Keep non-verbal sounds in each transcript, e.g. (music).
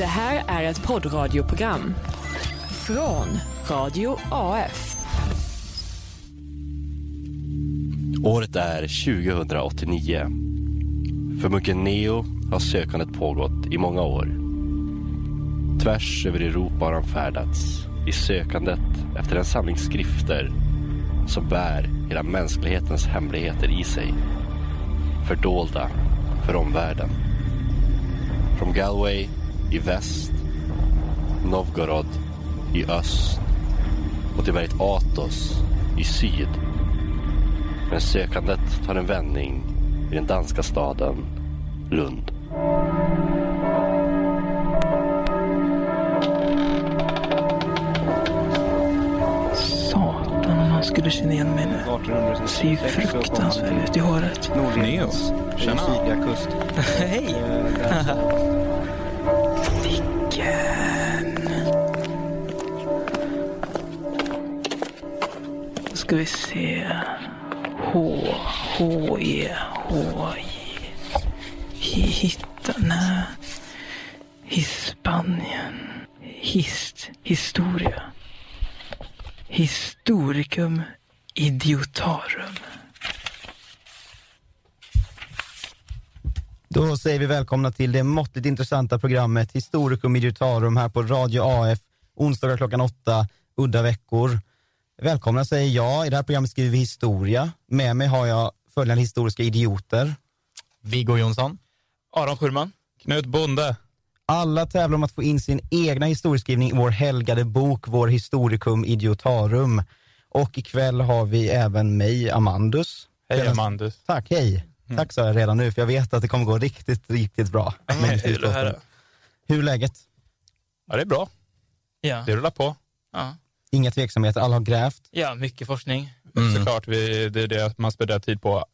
Det här är ett poddradioprogram från Radio AF. Året är 2089. För munken Neo har sökandet pågått i många år. Tvärs över Europa har han färdats i sökandet efter en samling skrifter som bär hela mänsklighetens hemligheter i sig. Fördolda för omvärlden. Från Galway i väst, Novgorod i öst och till berget Athos i syd. Men sökandet tar en vändning i den danska staden Lund. Han skulle känna igen mig nu. Det ser ju fruktansvärt ut i håret. Neo. Tjena. (laughs) Hej! (laughs) ska vi se. H, H, E, H, J. Hitta, nej. Hispanien. Hist, historia. Historicum idiotarum. Då säger vi välkomna till det måttligt intressanta programmet Historicum Idiotarum här på Radio AF, onsdagar klockan åtta, udda veckor. Välkomna säger jag, i det här programmet skriver vi historia. Med mig har jag följande historiska idioter. Viggo Jonsson. Aron Schulman. Knut Bonde. Alla tävlar om att få in sin egna historieskrivning i vår helgade bok, vår Historicum Idiotarum. Och ikväll har vi även mig, Amandus. Hej Amandus. Tack, hej. Tack sa jag redan nu, för jag vet att det kommer gå riktigt, riktigt bra. (laughs) med att höra. Hur är läget? Ja, det är bra. Ja. Det rullar på. ja. Inga tveksamheter, alla har grävt. Ja, mycket forskning. Såklart, vi, det är det man spenderar tid på.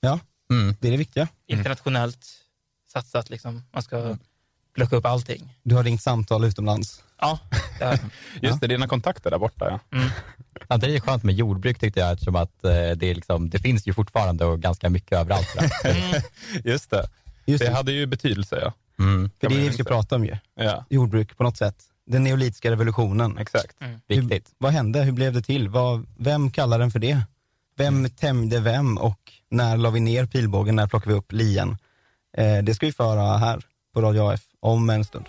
Ja, Mm. det är det viktiga. Internationellt satsat liksom. Man ska plocka upp allting. Du har ringt samtal utomlands. Ja, det är, (laughs) Just det, dina kontakter där borta. Ja. Ja, det är skönt med jordbruk tyckte jag eftersom att eh, det, är liksom, det finns ju fortfarande och ganska mycket överallt. sådär. (laughs) Just det. Just Det det, hade ju betydelse, ja. Mm, för det är det vi ska prata om ju. Ja, Jordbruk på något sätt. Den neolitiska revolutionen. exakt. Hur, viktigt. vad hände? Hur blev det till? Vad, vem kallar den för det? Vem tämjde vem och när la vi ner pilbågen? När plockade vi upp lien? Eh, det ska vi föra här på Radio AF om en stund.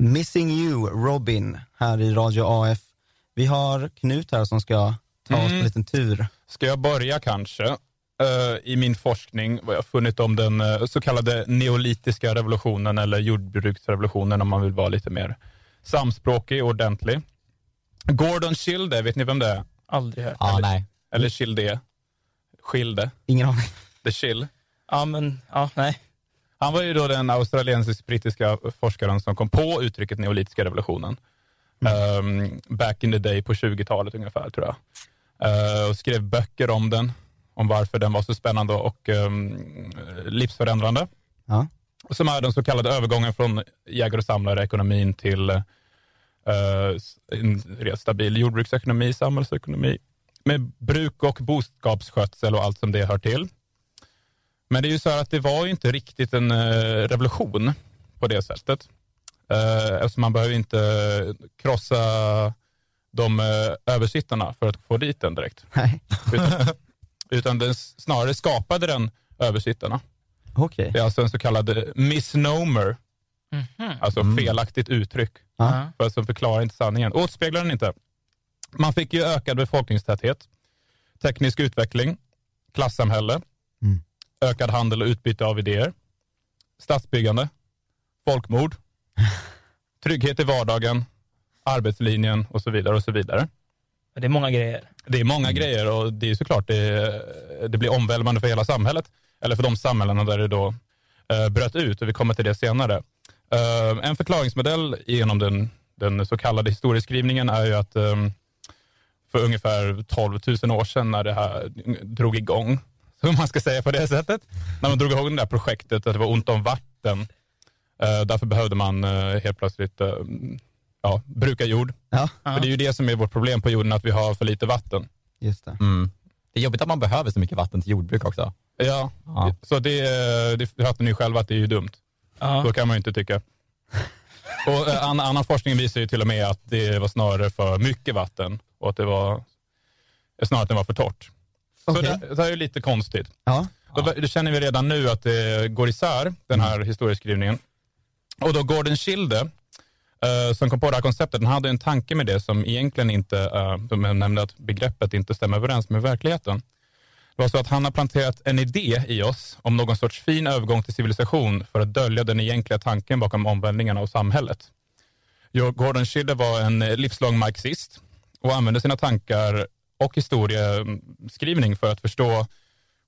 Missing You, Robin, här i Radio AF. Vi har Knut här som ska ta oss på en liten tur. Ska jag börja kanske? Eh, I min forskning, vad jag funnit om den eh, så kallade neolitiska revolutionen eller jordbruksrevolutionen om man vill vara lite mer samspråkig och ordentlig. Gordon Schilde, vet ni vem det är? aldrig hört. Ja, nej. Eller Schilde? Schilde? Ingen aning. The Chill. Ja, men ja, nej. Han var ju då den australiensisk-brittiska forskaren som kom på uttrycket neolitiska revolutionen. Um, back in the day på 20-talet ungefär tror jag. Uh, och skrev böcker om den, om varför den var så spännande och um, livsförändrande. Ja. Och Som är den så kallade övergången från jägare och samlare-ekonomin till uh, en stabil jordbruksekonomi, samhällsekonomi med bruk och boskapsskötsel och allt som det hör till. Men det är ju så här att det var ju inte riktigt en eh, revolution på det sättet. Eh, eftersom man behöver inte krossa de eh, översittarna för att få dit den direkt. Nej, Utan, utan den snarare skapade den översittarna. okej. Det är alltså en så kallad misnomer, alltså felaktigt uttryck. Ja. För som förklarar inte sanningen. Återspeglar den inte. Man fick ju ökad befolkningstäthet, teknisk utveckling, klassamhälle, Mm. Ökad handel och utbyte av idéer, stadsbyggande, folkmord, (laughs) trygghet i vardagen, arbetslinjen och så vidare. och så vidare. Det är många grejer. Det är många grejer och det är såklart det, det blir omvälvande för hela samhället. Eller för de samhällena där det då eh, bröt ut och vi kommer till det senare. Eh, en förklaringsmodell genom den, den så kallade historieskrivningen är ju att eh, för ungefär 12 000 år sedan när det här drog igång, (laughs) så man ska säga på det sättet, när man drog igång det där projektet att det var ont om vatten Eh, därför behövde man eh, helt plötsligt eh, ja, bruka jord. Ja, För det är ju det som är vårt problem på jorden, att vi har för lite vatten. just det. Mm. Det är jobbigt att man behöver så mycket vatten till jordbruk också. Ja, Ja. så det, eh, det fattar ni själva att det är ju dumt. Ja. Så kan man ju inte tycka. (laughs) Och eh, an, annan forskning visar ju till och med att det var snarare för mycket vatten och att det var snarare att det var för torrt. Så Okej. det, det är ju lite konstigt. Ja, Då, det känner vi redan nu att det går isär, den här historieskrivningen. Och då Gordon Schilde, eh, som kom på det här konceptet, han hade en tanke med det som egentligen inte, uh, som jag nämnde att begreppet inte stämmer överens med verkligheten. Det var så att han har planterat en idé i oss om någon sorts fin övergång till civilisation för att dölja den egentliga tanken bakom omvälvningen av samhället. Gordon Schilde var en eh, livslång marxist och använde sina tankar och historieskrivning för att förstå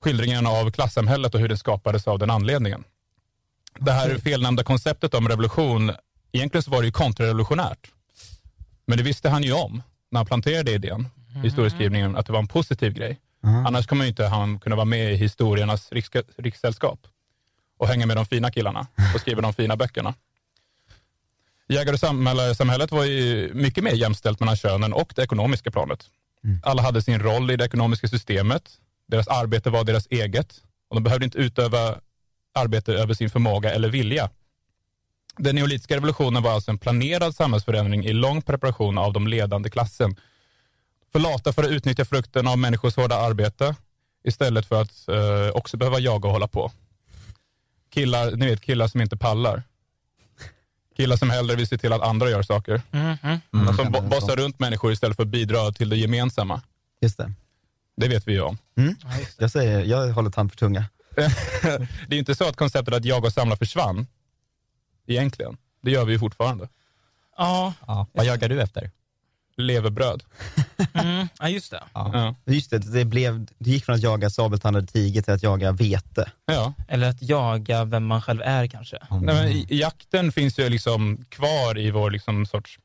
skildringen av klassamhället och hur det skapades av den anledningen. Det här felnamnda konceptet om revolution, egentligen så var det ju kontrarevolutionärt. Men det visste han ju om när han planterade idén, historieskrivningen, att det var en positiv grej. Annars kommer inte han kunna vara med i historiernas riks- rikssällskap och hänga med de fina killarna och skriva de fina böckerna. Jägar och samhälle- samhället var ju mycket mer jämställt mellan könen och det ekonomiska planet. Mm. Alla hade sin roll i det ekonomiska systemet. Deras arbete var deras eget och de behövde inte utöva arbete över sin förmåga eller vilja. Den neolitiska revolutionen var alltså en planerad samhällsförändring i lång preparation av de ledande klassen. För lata för att utnyttja frukten av människors hårda arbete istället för att eh, också behöva jaga och hålla på. Killar, ni vet killar som inte pallar. Killar som hellre vill se till att andra gör saker. Mhm. Mm. Som bo- bossar runt människor istället för att bidra till det gemensamma. just det. Det vet vi ju om. Ja, det. Jag säger, jag håller tand för tunga. (laughs) det är inte så att konceptet att jaga och samla försvann. Egentligen. Det gör vi ju fortfarande. Ja, Ja. Vad jagar du efter? Leverbröd. mm. ja, just det. Ja. Just det, det, blev, det gick från att jaga sabeltandade tiger till att jaga vete. ja. Eller att jaga vem man själv är kanske. Nej, men i- jakten finns ju liksom kvar i vår liksom sorts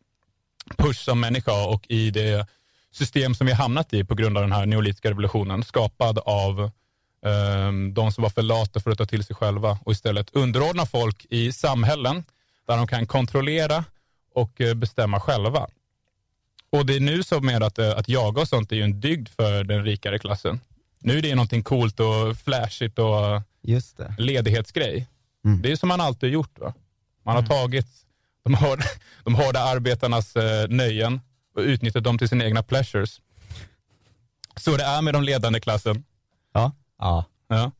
push som människa och i det system som vi har hamnat i på grund av den här neolitiska revolutionen skapad av ehm, de som var för lata för att ta till sig själva och istället underordna folk i samhällen där de kan kontrollera och eh, bestämma själva. Och det är nu som med att, eh, att jaga och sånt är ju en dygd för den rikare klassen. Nu är det någonting coolt och flashigt och Just det. ledighetsgrej. Mm. Det är som man alltid gjort. Va? Man har tagit de hårda, (laughs) de hårda arbetarnas eh, nöjen och utnyttjat dem till sina egna pleasures. Så det är med de ledande klassen. Ja, Ja. Ja.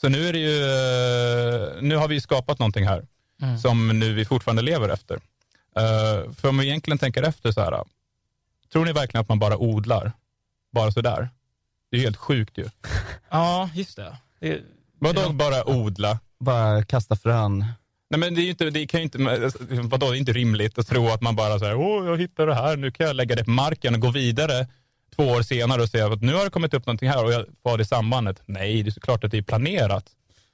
Så nu är det ju, eh, nu har vi skapat någonting här Mm. som nu vi fortfarande lever efter. Eh, för om vi egentligen tänker efter så här, tror ni verkligen att man bara odlar? Bara sådär? Det är ju helt sjukt ju. (laughs) Ja, just det. det Vadå bara odla? bara kasta frön. Nej men det är ju inte, det kan ju inte, vadå, det är inte rimligt att tro att man bara säger åh jag hittar det här, nu kan jag lägga det på marken och gå vidare två år senare och säga att nu har det kommit upp någonting här och jag får det sambandet. Nej, det är såklart att det är planerat.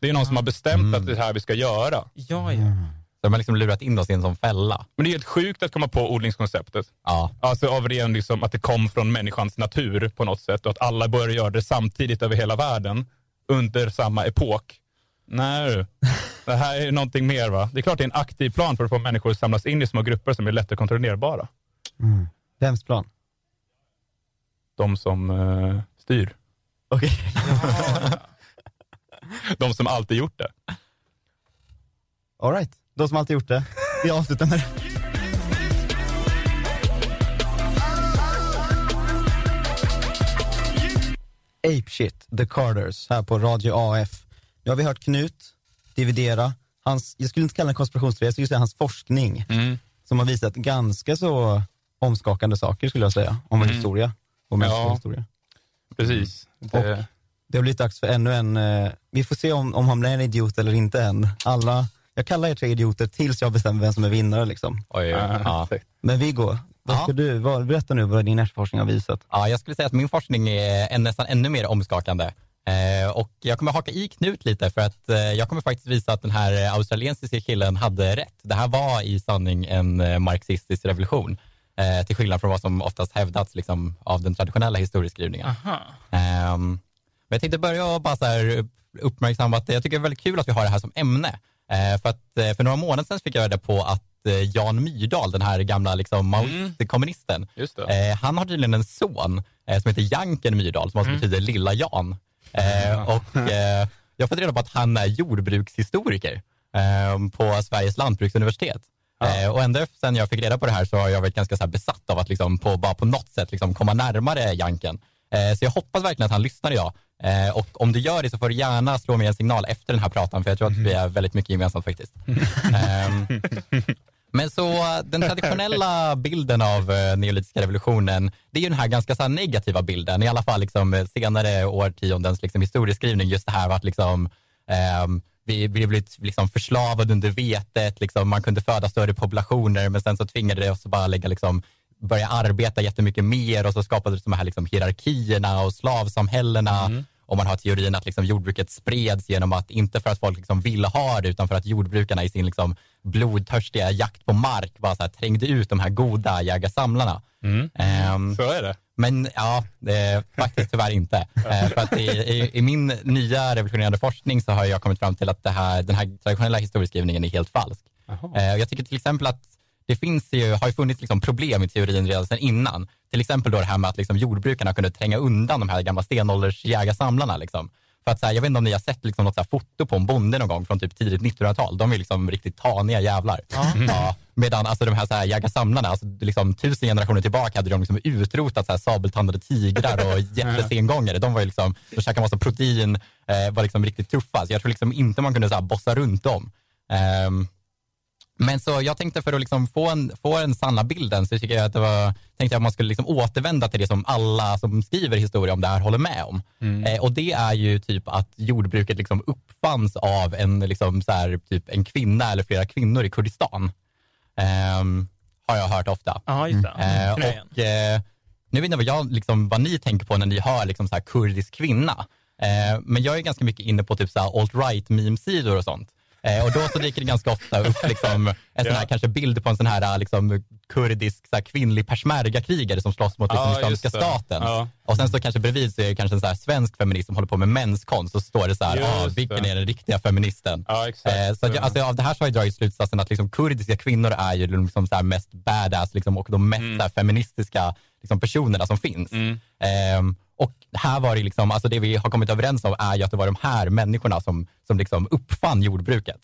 Det är någon som har bestämt att det är det här vi ska göra. ja, ja. De har liksom lurat in oss i en sån fälla. Men det är helt sjukt att komma på odlingskonceptet. Ja. Alltså av ren liksom att det kom från människans natur på något sätt och att alla började göra det samtidigt över hela världen under samma epok. Nej (laughs) det här är någonting mer va? Det är klart det är en aktiv plan för att få människor att samlas in i små grupper som är lättare kontrollerbara. Mm. Vems plan? De som eh, styr. Okej. (laughs) De som alltid gjort det. All right. De som alltid gjort det. Vi avslutar med det. Ape Shit, The Carters, här på Radio AF. Nu har vi hört Knut dividera. Hans, jag skulle inte kalla det konspirationsteori, jag skulle säga hans forskning. Som har visat ganska så omskakande saker skulle jag säga, om vår historia. Mänskliga Ja. historia. Precis. Det, Det har blivit dags för ännu en, eh, vi får se om, om han blir en idiot eller inte än. Alla, jag kallar er tre idioter tills jag bestämmer vem som är vinnare liksom. Oj, ja. ja. Men Viggo, vad Ja. ska du, vad, berätta nu vad din efterforskning har visat. Ja, jag skulle säga att min forskning är nästan ännu mer omskakande. Eh, och jag kommer haka i Knut lite för att eh, jag kommer faktiskt visa att den här australiensiska killen hade rätt. Det här var i sanning en eh, marxistisk revolution. Eh, till skillnad från vad som oftast hävdats liksom, av den traditionella historieskrivningen. Ehm, men jag tänkte börja och bara så här uppmärksamma att jag tycker det är väldigt kul att vi har det här som ämne. Eh, för att eh, för några månader sedan fick jag reda på att eh, Jan Myrdal, den här gamla liksom, maoistkommunisten, Just det. eh, han har tydligen en son som heter Janken Myrdal, som alltså betyder lilla Jan. Eh, (laughs) och jag har fått reda på att han är jordbrukshistoriker på Sveriges lantbruksuniversitet. Eh, och ända sen jag fick reda på det här så har jag varit ganska besatt av att liksom på, bara på något sätt liksom komma närmare Janken. Eh, så jag hoppas verkligen att han lyssnar idag. Eh, och om du gör det så får du gärna slå mig en signal efter den här pratan, för jag tror att vi är väldigt mycket gemensamt faktiskt. (laughs) Ehm, men så den traditionella bilden av eh, neolitiska revolutionen, det är ju den här ganska så negativa bilden, i alla fall liksom senare årtiondens liksom historieskrivning, just det här att liksom, ehm, vi, blivit liksom förslavade under vetet, liksom, man kunde föda större populationer, men sen så tvingade det oss att bara lägga liksom, börja arbeta jättemycket mer och så skapades de här liksom, hierarkierna och slavsamhällena. Och man har teorin att liksom, jordbruket spreds genom att, inte för att folk liksom, ville ha det, utan för att jordbrukarna i sin liksom, blodtörstiga jakt på mark bara så här, trängde ut de här goda jägarsamlarna. Ehm, Så är det. men ja, är faktiskt tyvärr inte. (laughs) Eh, för att i, i, I min nya revolutionerande forskning så har jag kommit fram till att här, den här traditionella historieskrivningen är helt falsk. Eh, jag tycker till exempel att det finns ju, har ju funnits liksom problem i teorin redan sedan innan. Till exempel då det här med att liksom jordbrukarna kunde tränga undan de här gamla stenålders jägarsamlarna. Liksom. För att så här, jag vet inte om ni har sett liksom något så foto på en bonde någon gång från typ tidigt 1900-tal. De är liksom riktigt taniga jävlar. Ja, medan alltså, de här, så här jägarsamlarna, alltså, liksom, tusen generationer tillbaka hade de liksom utrotat så här, sabeltandade tigrar och (laughs) jättesengångare. De var ju liksom, de käkade massa protein, eh, var liksom riktigt tuffa. Så jag tror liksom inte man kunde så här, bossa runt dem. Ehm, men så jag tänkte för att liksom få, en, få den sanna bilden så tycker jag att det var, tänkte jag att man skulle liksom återvända till det som alla som skriver historia om det här håller med om. Eh, och det är ju typ att jordbruket liksom uppfanns av en, liksom så här, typ en kvinna eller flera kvinnor i Kurdistan. Ehm, har jag hört ofta. Ja, just det. Eh, och, eh, nu vet jag vad, jag, liksom, vad ni tänker på när ni hör liksom, så här, kurdisk kvinna. Eh, men jag är ganska mycket inne på typ alt-right meme-sidor och sånt. Eh, och då så dyker det ganska ofta upp liksom, en (laughs) sån här kanske bild på en sån här liksom, kurdisk så här, kvinnlig persmerga-krigare som slåss mot liksom, Ja, Islamiska staten. Ja. Och sen så kanske bredvid så är det kanske en så här svensk feminist som håller på med menskonst och så står det så här, ah, vilken är den riktiga feministen? Ja. Eh, så att jag, alltså, av det här så har jag dragit slutsatsen att liksom, kurdiska kvinnor är ju liksom, så här, mest badass liksom, och de mest här, feministiska liksom, personerna som finns. Ehm, och här var det liksom, alltså det vi har kommit överens om är ju att det var de här människorna som, som liksom uppfann jordbruket.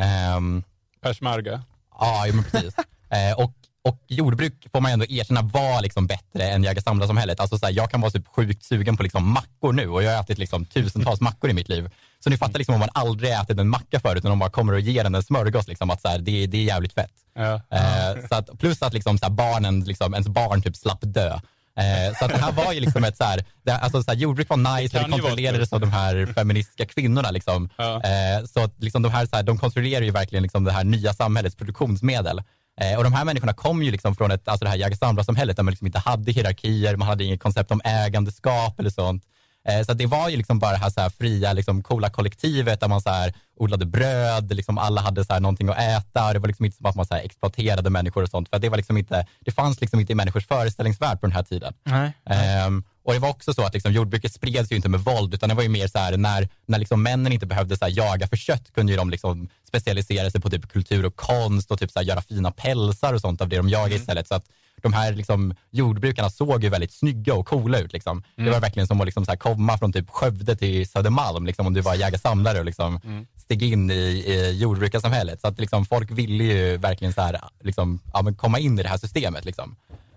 Ehm, Persmarga. Ja, men precis. (laughs) eh, och, och jordbruk får man ändå erkänna var liksom bättre än jägar-samlar-samhället. Alltså, så här, jag kan vara typ sjukt sugen på liksom mackor nu och jag har ätit liksom tusentals mackor i mitt liv. Så ni fattar liksom om man aldrig ätit en macka förut, utan de bara kommer och ger en en smörgås, liksom, att så här, det, det är jävligt fett. Ja. Eh, så att, plus att liksom, så här, barnen, liksom, ens barn typ slapp dö. Eh, så att det här var ju liksom ett så här, det, alltså, så här, jordbruk var nice, det vara kontrollerades av de här feministiska kvinnorna. Liksom. Ja. Eh, så att liksom, de här, så här, de kontrollerar ju verkligen liksom, det här nya samhällets produktionsmedel. Eh, och de här människorna kom ju liksom från ett, alltså det här jägar-samlar-samhället där man liksom inte hade hierarkier, man hade inget koncept om ägandeskap eller sånt. Eh, Så det var ju liksom bara det här, så här fria, liksom coola kollektivet där man så här odlade bröd, liksom alla hade så här någonting att äta. Det var liksom inte som att man så här exploaterade människor och sånt. För det, var liksom inte, det fanns liksom inte i människors föreställningsvärld på den här tiden. Nej. Ehm, och det var också så att liksom, jordbruket spreds ju inte med våld, utan det var ju mer så här när, när liksom männen inte behövde så här, jaga för kött kunde ju de liksom specialisera sig på typ kultur och konst och typ så här, göra fina pälsar och sånt av det de jagade istället. Så att de här liksom, jordbrukarna såg ju väldigt snygga och coola ut. Liksom. Det var verkligen som att liksom, så här, komma från typ Skövde till Södermalm, liksom, om du var jägar-samlare och liksom, steg in i, i jordbrukarsamhället. Så att liksom, folk ville ju verkligen så här, liksom, ja, komma in i det här systemet. Liksom.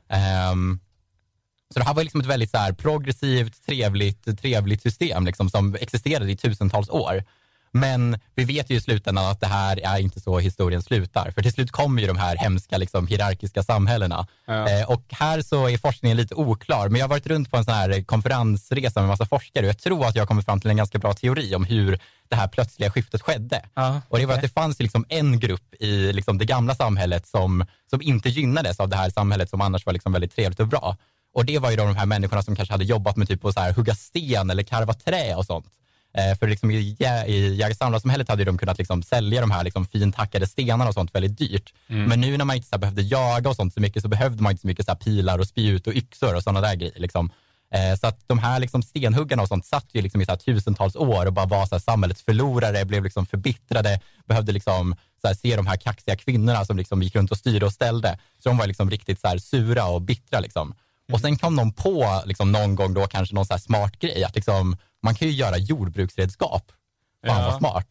Ehm, så det här var liksom ett väldigt så här progressivt, trevligt, trevligt system liksom, som existerade i tusentals år. Men vi vet ju i slutändan att det här är inte så historien slutar. För till slut kommer ju de här hemska liksom, hierarkiska samhällena. Ja. Eh, och här så är forskningen lite oklar. Men jag har varit runt på en sån här konferensresa med massa forskare och jag tror att jag kommit fram till en ganska bra teori om hur det här plötsliga skiftet skedde. Ja, Och det var att det fanns liksom en grupp i liksom det gamla samhället som, som inte gynnades av det här samhället som annars var liksom väldigt trevligt och bra. Och det var ju då de här människorna som kanske hade jobbat med typ att så här hugga sten eller karva trä och sånt. Eh, för liksom i, i jägar-samlarsamhället hade de kunnat liksom sälja de här liksom fint hackade stenarna och sånt väldigt dyrt. Men nu när man inte så behövde jaga och sånt så mycket så behövde man inte så mycket så pilar och spjut och yxor och sådana där grejer. Liksom. Eh, Så att de här liksom stenhuggarna och sånt satt ju liksom i så tusentals år och bara var så samhällets förlorare, blev liksom förbittrade, behövde liksom se de här kaxiga kvinnorna som liksom gick runt och styrde och ställde. Så de var liksom riktigt så sura och bittra. Liksom. Och sen kom de på liksom någon gång då kanske någon så här smart grej, att liksom, man kan ju göra jordbruksredskap. Fan Ja. vad smart.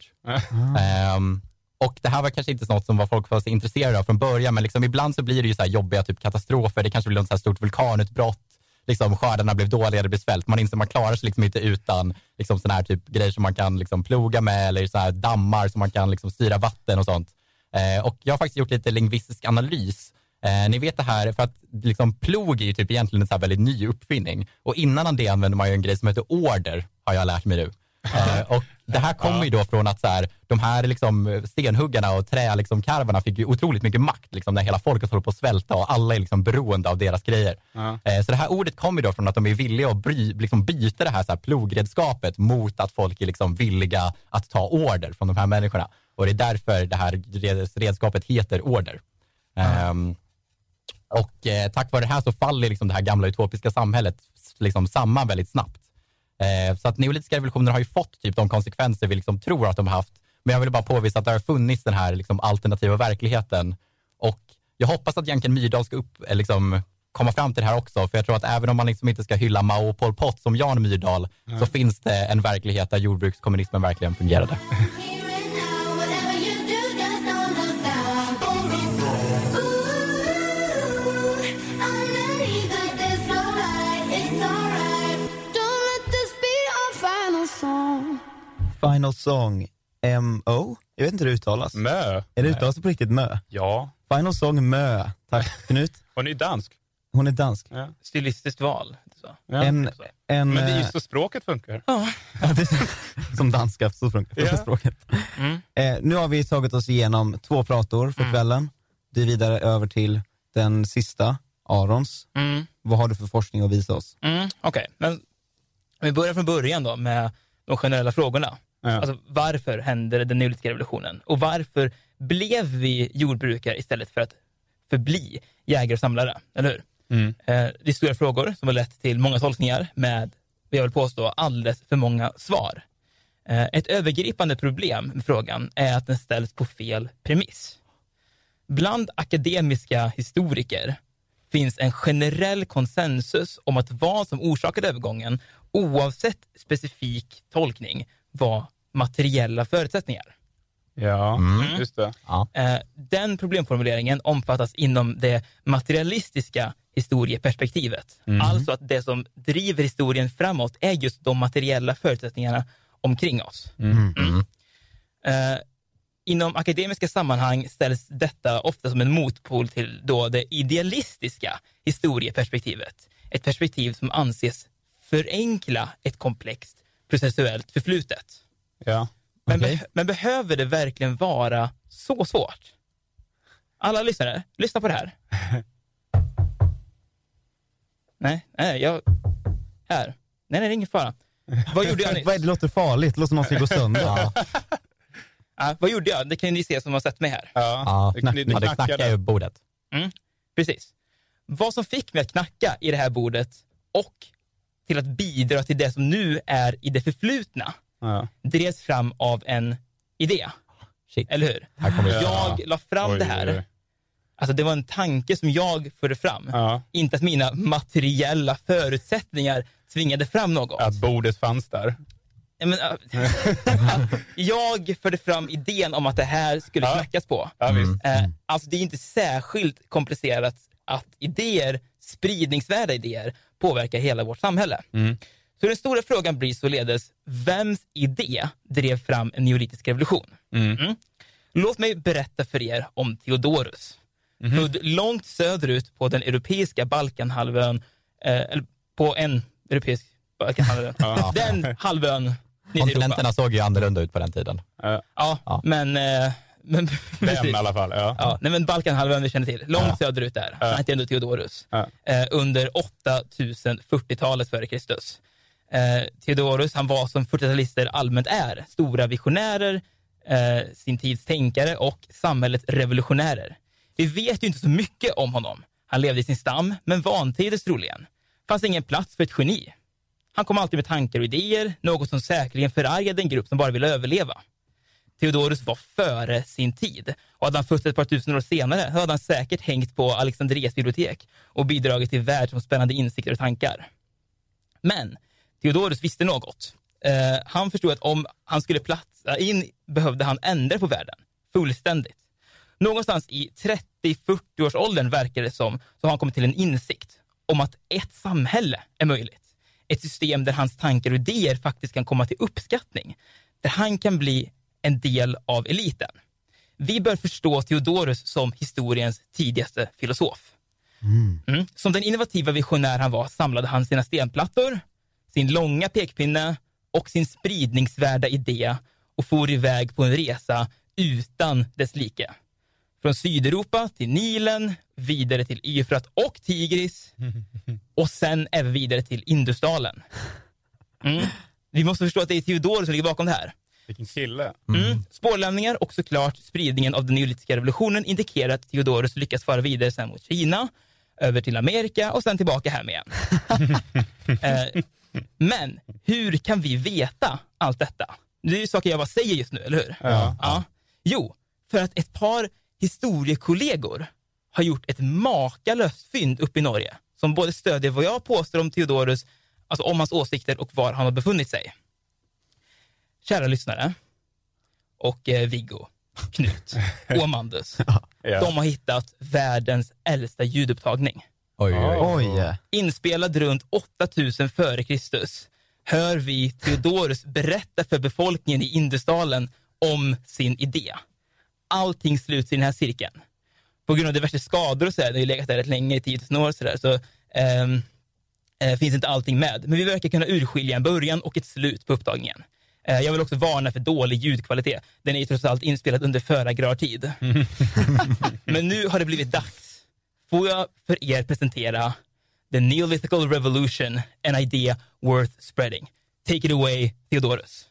Ehm, och det här var kanske inte något som var folk var så intresserade av från början, men liksom ibland så blir det ju så här jobbiga typ katastrofer, det kanske blir något så här stort vulkanutbrott, liksom skördarna blev dåliga, det blev svält. Man inser att man klarar sig liksom inte utan liksom sådana här typ grejer som man kan liksom ploga med eller så här dammar som man kan liksom styra vatten och sånt. Eh, och jag har faktiskt gjort lite lingvistisk analys. Eh, ni vet det här, för att liksom plog är ju typ egentligen en så här väldigt ny uppfinning. Och innan det använde man ju en grej som heter order, har jag lärt mig nu. Eh, (laughs) och det här kommer ju då från att så här, de här liksom stenhuggarna och träkarvarna liksom karvarna fick ju otroligt mycket makt liksom, när hela folket håller på att svälta och alla är liksom beroende av deras grejer. Ja. Eh, Så det här ordet kommer ju då från att de är villiga att bry, liksom byta det här, så här plogredskapet mot att folk är liksom villiga att ta order från de här människorna. Och det är därför det här red- redskapet heter order. Ehm, och eh, tack vare det här så faller liksom det här gamla utopiska samhället liksom samman väldigt snabbt. Eh, så att neolitiska revolutioner har ju fått typ de konsekvenser vi liksom tror att de har haft. Men jag vill bara påvisa att det har funnits den här liksom alternativa verkligheten. Och jag hoppas att Janken Myrdal ska upp, eh, liksom, komma fram till det här också. För jag tror att även om man liksom inte ska hylla Mao och Pol Pot som Jan Myrdal, så finns det en verklighet där jordbrukskommunismen verkligen fungerade. (laughs) Final Song, M-O? Jag vet inte hur det uttalas. Mö. Är det uttalas på riktigt Mö? Ja. Final Song Mö. Tack Knut. Hon är ju dansk. Hon är dansk. Ja. Stilistiskt val. Så. Ja. En, en, Men det är ju eh, så språket funkar. Ja, som danska så funkar Ja. första (laughs) språket. Mm. Eh, nu har vi tagit oss igenom två prator för kvällen. Det är vidare över till den sista, Arons. Mm. Vad har du för forskning att visa oss? Mm. Okej, men om vi börjar från början då med de generella frågorna. Ja. Alltså, varför hände den neolitiska revolutionen? Och varför blev vi jordbrukare istället för att förbli jägare och samlare? Eller hur? Mm. Eh, det är stora frågor som har lett till många tolkningar med, jag vill påstå, alldeles för många svar. Eh, ett övergripande problem med frågan är att den ställs på fel premiss. Bland akademiska historiker finns en generell konsensus om att vad som orsakade övergången, oavsett specifik tolkning, var materiella förutsättningar. Ja, Mm. just det. Eh, Den problemformuleringen omfattas inom det materialistiska historieperspektivet. Alltså att det som driver historien framåt är just de materiella förutsättningarna omkring oss. Eh, Inom akademiska sammanhang ställs detta ofta som en motpol till då det idealistiska historieperspektivet. Ett perspektiv som anses förenkla ett komplext processuellt förflutet. Ja. Men, Okej. be- men behöver det verkligen vara så svårt? Alla lyssnare, lyssna på det här. (laughs) nej, nej, jag... Här. Nej, nej, det är ingen fara. Vad gjorde jag (laughs) nyss? Vad är det låter farligt? Det låter som någon ska gå sönder. (laughs) Ja, vad gjorde jag? Det kan ju ni se som har sett mig här. Ja, ja, det, knack, det, ja, det knackar i bordet. Precis. Vad som fick mig att knacka i det här bordet och till att bidra till det som nu är i det förflutna Ja. drevs fram av en idé. Shit. Eller hur? Här kommer det. Jag la fram Oj, det här. oj. Alltså det var en tanke som jag förde fram. Ja. Inte att mina materiella förutsättningar tvingade fram något. Att bordet fanns där. Men, äh, (laughs) jag förde fram idén om att det här skulle Ja. knackas på. Ja, visst. Eh, alltså det är inte särskilt komplicerat att idéer, spridningsvärda idéer, påverkar hela vårt samhälle. Mm. Så den stora frågan blir således, vems idé drev fram en neolitisk revolution? Mm. Låt mig berätta för er om Theodorus. Mhm. Född långt söderut på den europeiska Balkanhalvön, eh, eller på en europeisk Balkanhalvö. (laughs) Ja. Den halvön. Kontinenterna såg ju annorlunda ut på den tiden. Ja. Ja, men... Eh, men (laughs) Den i alla fall. Ja. Ja, nej, men Balkanhalvön vi känner till. Långt Ja. söderut där. Ja. Han hette ändå Theodorus. Ja. Eh, under 8040-talet före Kristus. Eh, Theodorus han var som 40-talister allmänt är. Stora visionärer, eh, sin tids tänkare och samhällets revolutionärer. Vi vet ju inte så mycket om honom. Han levde i sin stam, men vantrivdes troligen. fanns ingen plats för ett geni. Han kom alltid med tankar och idéer, något som säkerligen förargade en grupp som bara ville överleva. Theodorus var före sin tid. Och hade han fötts ett par tusen år senare hade han säkert hängt på Alexandrias bibliotek och bidragit till världsomspännande insikter och tankar. Men Theodorus visste något. Eh, han förstod att om han skulle platsa in behövde han ändra på världen fullständigt. Någonstans i 30-40 års åldern verkar det som så har han kommit till en insikt om att ett samhälle är möjligt. Ett system där hans tankar och idéer faktiskt kan komma till uppskattning. Där han kan bli en del av eliten. Vi bör förstå Theodorus som historiens tidigaste filosof. Mm. Som den innovativa visionär han var samlade han sina stenplattor, sin långa pekpinne och sin spridningsvärda idé och for iväg på en resa utan dess like. Från Sydeuropa till Nilen, vidare till Eufrat och Tigris (laughs) och sen även vidare till Indusdalen. Mm. Vi måste förstå att det är Theodorus som ligger bakom det här. Vilken kille. Mm. Spårlämningar och såklart spridningen av den neolitiska revolutionen indikerar att Theodorus lyckas föra vidare sen mot Kina, över till Amerika och sen tillbaka hem igen. (laughs) eh, men hur kan vi veta allt detta? Det är ju saker jag bara säger just nu, eller hur? Ja. ja. Jo, för att ett par historiekollegor har gjort ett makalöst fynd uppe i Norge som både stödjer vad jag påstår om Theodorus, alltså om hans åsikter och var han har befunnit sig. Kära lyssnare och eh, Viggo, Knut (laughs) och Amandus. De har hittat världens äldsta ljudupptagning. Oj, oj, oj. Inspelad runt 8000 före Kristus hör vi Theodorus berätta för befolkningen i Indusdalen om sin idé. Allting sluts i den här cirkeln. På grund av diverse skador och så där, det har ju legat där rätt länge, i 10 000 år, så, där, så ehm, eh, finns inte allting med. Men vi verkar kunna urskilja en början och ett slut på upptagningen. Eh, jag vill också varna för dålig ljudkvalitet. Den är ju trots allt inspelad under föragrartid. (laughs) Men nu har det blivit dags. Får jag för er presentera The Neolithical Revolution, an idea worth spreading. Take it away, Theodorus.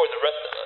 For the rest of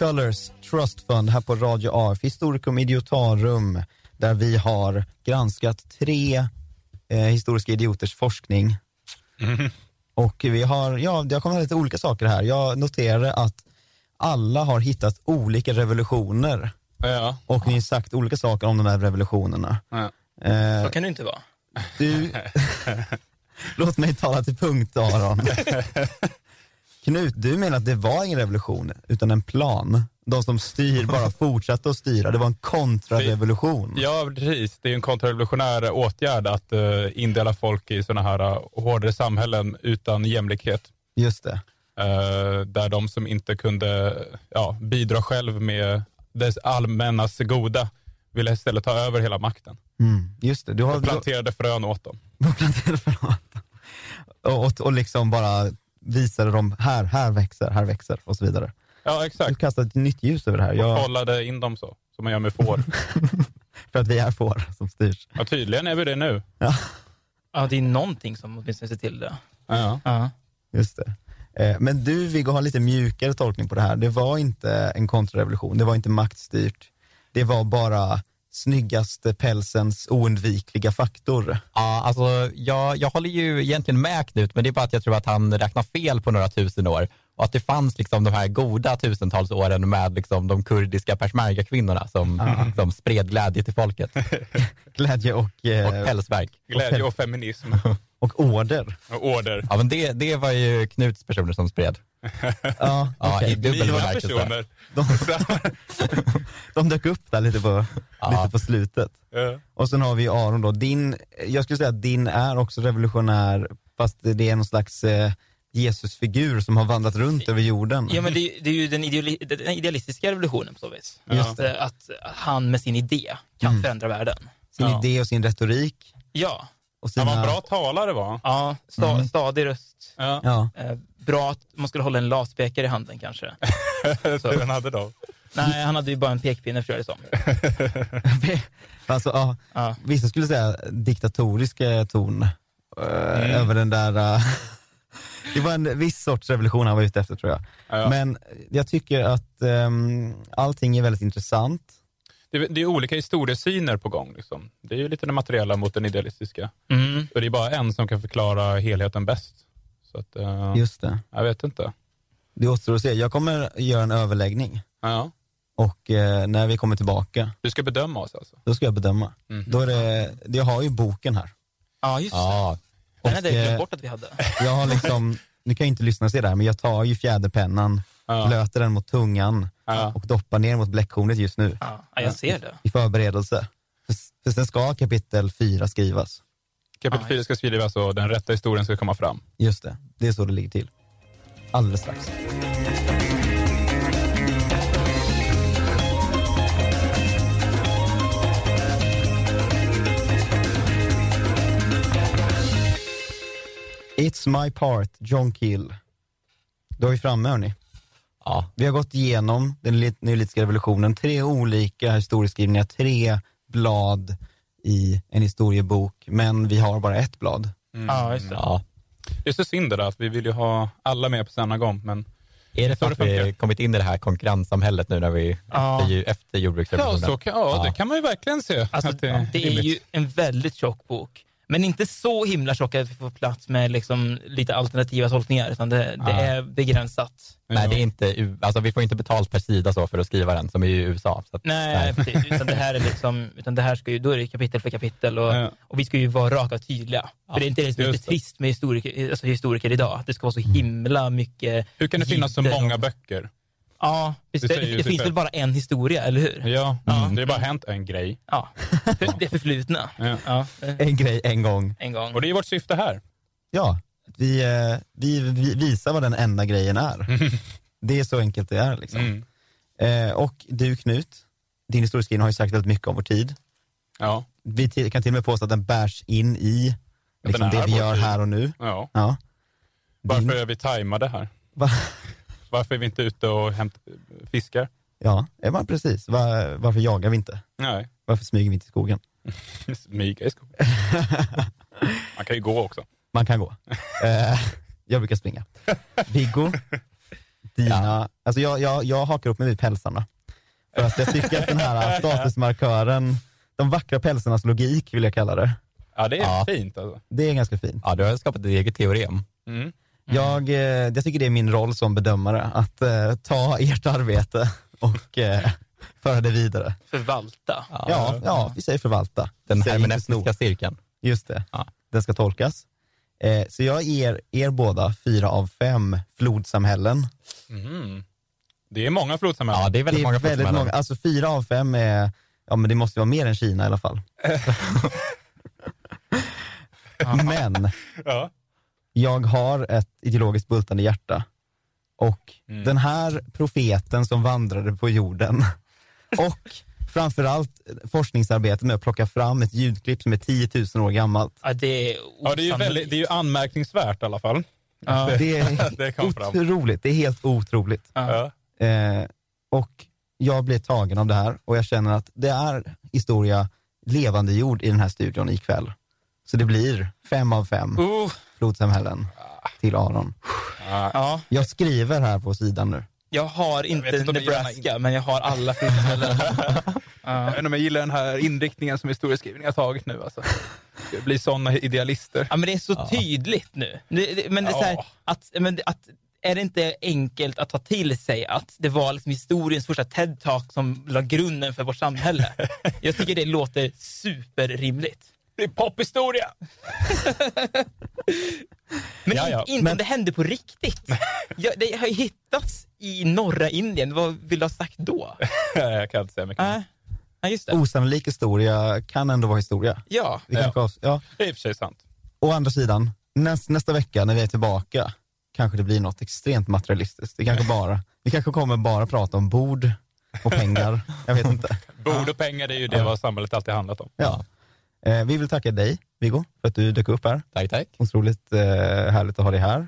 McCullers Trust Fund här på Radio AF, Historikum Idiotarum, där vi har granskat tre eh, historiska idioters forskning. Och vi har, ja, det har kommit lite olika saker här. Jag noterade att alla har hittat olika revolutioner Ja. och ni har sagt olika saker om de här revolutionerna. Ja. Eh, Så kan det inte vara. du, (laughs) låt mig tala till punkt Aron. (laughs) Knut, du menar att det var ingen revolution utan en plan. De som styr bara (laughs) fortsatte att styra, det var en kontrarevolution. Ja, precis. Det är en kontrarevolutionär åtgärd att uh, indela folk i sådana här uh, hårdare samhällen utan jämlikhet. Just det. Eh, där de som inte kunde ja, bidra själv med det allmännas goda ville istället ta över hela makten. Mm, just det. Du har Och planterade frön åt dem. (laughs) Och, och, och liksom bara visade dem, här, här växer, här växer och så vidare. Ja, Du exakt. kastade ett nytt ljus över det här. Och Jag, kollade in dem så, som man gör med får. (laughs) för att vi är får som styrs. Ja, tydligen är vi det nu. Ja, det är någonting som åtminstone ser till det. Ja. Ja. Just det. Eh, Men du Viggo har en lite mjukare tolkning på det här. Det var inte en kontrarevolution, det var inte maktstyrt. Det var bara snyggaste pälsens oundvikliga faktor. Ja, alltså, jag, jag håller ju egentligen med Knut, men det är bara att jag tror att han räknar fel på några tusen år. Och att det fanns liksom de här goda tusentals åren med liksom de kurdiska persmerga-kvinnorna som, som spred glädje till folket. (laughs) Glädje och, eh, Och pälsverk. Glädje och feminism (laughs) och order. och order. Ja, men det, det var ju Knuts personer som spred. (laughs) Ja, Ja, okej. i dubbel bemärkelse. de, (laughs) de dök upp där lite på, Ja. lite på slutet. Ja. Och sen har vi Aron då, din, jag skulle säga att din är också revolutionär fast det är någon slags eh, Jesusfigur som har vandrat runt över jorden. Ja, men det, är- det är ju den, ideali, den idealistiska revolutionen på så vis. Just Att, eh, att han med sin idé kan förändra världen. Sin Ja. idé och sin retorik. Ja, Och Han sina, var en bra talare va? ja sta, stadig röst. Ja. Ja. Eh, bra att man skulle hålla en latpekare i handen kanske. (laughs) Så. Den hade då. Nej, han hade ju bara en pekpinne för det som. (laughs) alltså, ja, Ja. vissa skulle säga diktatorisk eh, ton eh, över den där eh, (laughs) Det var en viss sorts revolution han var ute efter tror jag. Ja. Men jag tycker att um, allting är väldigt intressant. Det, är- det är olika historiesyner på gång. Liksom. Det är ju lite det materiella mot den idealistiska. Mm. Och det är bara en som kan förklara helheten bäst. Så att, eh, Just det. jag vet inte. Det återstår att se. Jag kommer göra en överläggning Ja. och eh, när vi kommer tillbaka, Du ska bedöma oss alltså? då ska jag bedöma. Mhm. Då är det, jag har ju boken här. Ja, just det. Ja, Den hade jag glömt eh, bort att vi hade. Jag har liksom, nu kan jag inte lyssna och se det här, men jag tar ju fjäderpennan, Ja. blöter den mot tungan Ja. och doppar ner mot bläckkornet just nu Ja, ja, jag ser det. i förberedelse. För, för sen ska kapitel fyra skrivas. Kapitel 4 ska skrivas och den rätta historien ska komma fram. Just det, det är så det ligger till. Alldeles strax. It's my part, John Kill. Då är vi framme hörni. Ja. Vi har gått igenom den lit- neolitiska revolutionen, tre olika historieskrivningar, tre blad i en historiebok, men vi har bara ett blad. Ja, just det. ja. Det är så synd det där, att vi vill ju ha alla med på samma gång. Men Är det för det att vi funkar. kommit in i det här konkurrenssamhället nu när vi, Ja. efter, ju- efter ja, jordbruksrevolutionen? så kan, ja, det kan man ju verkligen se. Alltså, att det, är rimligt. ju en väldigt tjock bok. Men inte så himla tjock att vi får plats med liksom lite alternativa tolkningar, utan det, det Ja. är begränsat. Nej, det är inte, alltså, vi får inte betalt per sida så för att skriva den, som i USA. Så att, Nej, precis. Utan det här är liksom, utan det här ska ju, då är det kapitel för kapitel och, Ja. och vi ska ju vara raka och tydliga. För det är inte det som är lite trist med historiker, alltså historiker idag, att det ska vara så himla mycket Hur kan det finnas så jidder och- många böcker? Ja, Det det, det, finns väl bara en historia, eller hur? Ja, Ja. det har bara hänt en grej. Ja, det förflutna. Ja. Ja, eh, En grej en gång. en gång. Och det är vårt syfte här. Ja, vi, eh, vi, vi visar vad den enda grejen är. (laughs) Det är så enkelt det är. Liksom. Mm. Eh, och du Knut, din historieskrivning har ju sagt väldigt mycket om vår tid. Ja. Vi kan till och med påstå att den bärs in i liksom, det vi gör tid. här och nu. ja. Ja. Varför Din- är vi tajmade här? Va? Varför är vi inte ute och hämt, fiskar? Ja, ja men precis. Va- varför jagar vi inte? Nej, Varför smyger vi inte i skogen? (laughs) smyga i skogen. (laughs) Man kan ju gå också. Man kan gå. (laughs) Eh, jag brukar springa. Viggo, dina, alltså jag, jag, jag hakar upp mig vid pälsarna. För att jag tycker att den här statusmarkören, de vackra pälsarnas logik vill jag kalla det. Ja, det är Ja. fint alltså. Det är ganska fint. ja, du har skapat ett eget teorem. Mm. Jag, eh, jag tycker det är min roll som bedömare att eh, ta ert arbete och eh, föra det vidare. Förvalta. Ja, ja, vi säger förvalta. Den hermeneutiska cirkeln. Just det, Ja. den ska tolkas. Eh, så jag ger er båda fyra av fem flodsamhällen. Mm. Det är många flodsamhällen. Ja, det är väldigt det är många väldigt flodsamhällen. många, alltså fyra av fem är, ja men det måste vara mer än Kina i alla fall. (laughs) (laughs) men Ja. Jag har ett ideologiskt bultande hjärta. Och Mm. den här profeten som vandrade på jorden (laughs) och framförallt forskningsarbetet med att plocka fram ett ljudklipp som är 10 000 år gammalt. Ja, det är Ja, det är, ju väldigt, det är ju anmärkningsvärt i alla fall. Ja. (laughs) Det är (laughs) Det otroligt, det är helt otroligt. Ja. Eh, och jag blir tagen av det här och jag känner att det är historia levande jord i den här studion ikväll. Så det blir fem av fem Uh, flodsamhällen till Aron. ja, Jag skriver här på sidan nu. jag har inte inte jag gillar Nebraska, men jag har alla flodsamhällen. (laughs) Jag vet inte om jag gillar den här inriktningen som historieskrivningen har tagit nu. Alltså. Det blir sådana idealister. Ja, men det är så tydligt nu. Det, det, men det är, så här, Ja. att, men det- att, är det inte enkelt att ta till sig att det var liksom historiens första TED-talk som la grunden för vårt samhälle? (laughs) Jag tycker det låter superrimligt. Det är pophistoria! (laughs) Men Ja, in- ja. inte Men- om det hände på riktigt. (laughs) Ja, det har ju hittats i norra Indien. Vad vill du ha sagt då? (laughs) jag kan inte säga mycket. Äh, ja, just det. Osannolik historia kan ändå vara historia. Ja, Vi Ja. kanske avs- ja. Det är i och för sig sant. Å andra sidan, näst, nästa vecka när vi är tillbaka kanske det blir något extremt materialistiskt. Det kanske bara, vi kanske kommer bara prata om bord och pengar. Jag vet inte. Bord och pengar, det är ju det vad samhället alltid handlat om. Ja. Eh, vi vill tacka dig, Viggo, för att du dök upp här. Tack, tack. Otroligt eh, härligt att ha dig här.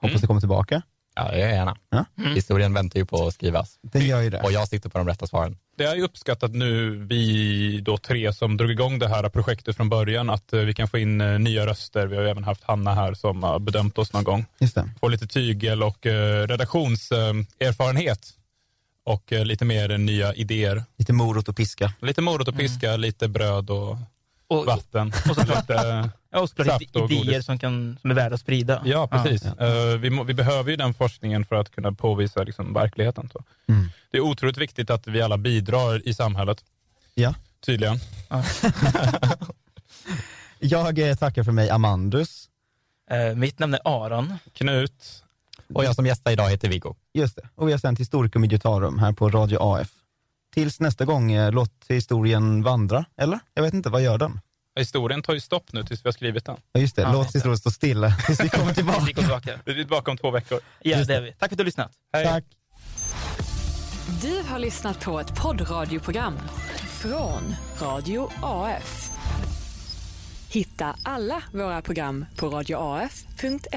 Hoppas Mm. du kommer tillbaka. Ja, det gör jag gärna. Ja. Historien väntar ju på att skrivas. Den gör ju det. Och jag sitter på de rätta svaren. Det är ju uppskattat nu, vi då tre som drog igång det här projektet från början, att eh, vi kan få in eh, nya röster. Vi har ju även haft Hanna här som har bedömt oss någon gång. Just det. Få lite tygel och eh, redaktionserfarenhet. Och eh, lite mer nya idéer. Lite morot och piska. Lite morot och piska, lite bröd och och, vatten. och såklart, lite, ja, och såklart saft och idéer godis. som, kan, som är värda att sprida. ja, precis. Eh, vi, må, vi behöver ju den forskningen för att kunna påvisa liksom, verkligheten. Så. Mm. Det är otroligt viktigt att vi alla bidrar i samhället. Ja. Tydligen. (laughs) Jag eh, tackar för mig, Amandus. Eh, mitt namn är Aron. Knut. Och jag som gästar idag heter Viggo. Just det. Och vi har sänt Historikum Idiotarum här på Radio AF. Tills nästa gång, eh, låt historien vandra, eller? Jag vet inte, vad gör den? Historien tar ju stopp nu tills vi har skrivit den. Ja, just det. Ja, låt det. historien stå stilla (laughs) tills vi kommer (laughs) Vi tillbaka. kommer tillbaka. Vi är tillbaka om två veckor. Ja, det är vi. Tack för att du har lyssnat. Hej. Tack. Du har lyssnat på ett poddradioprogram från Radio AF. Hitta alla våra program på radioaf.se.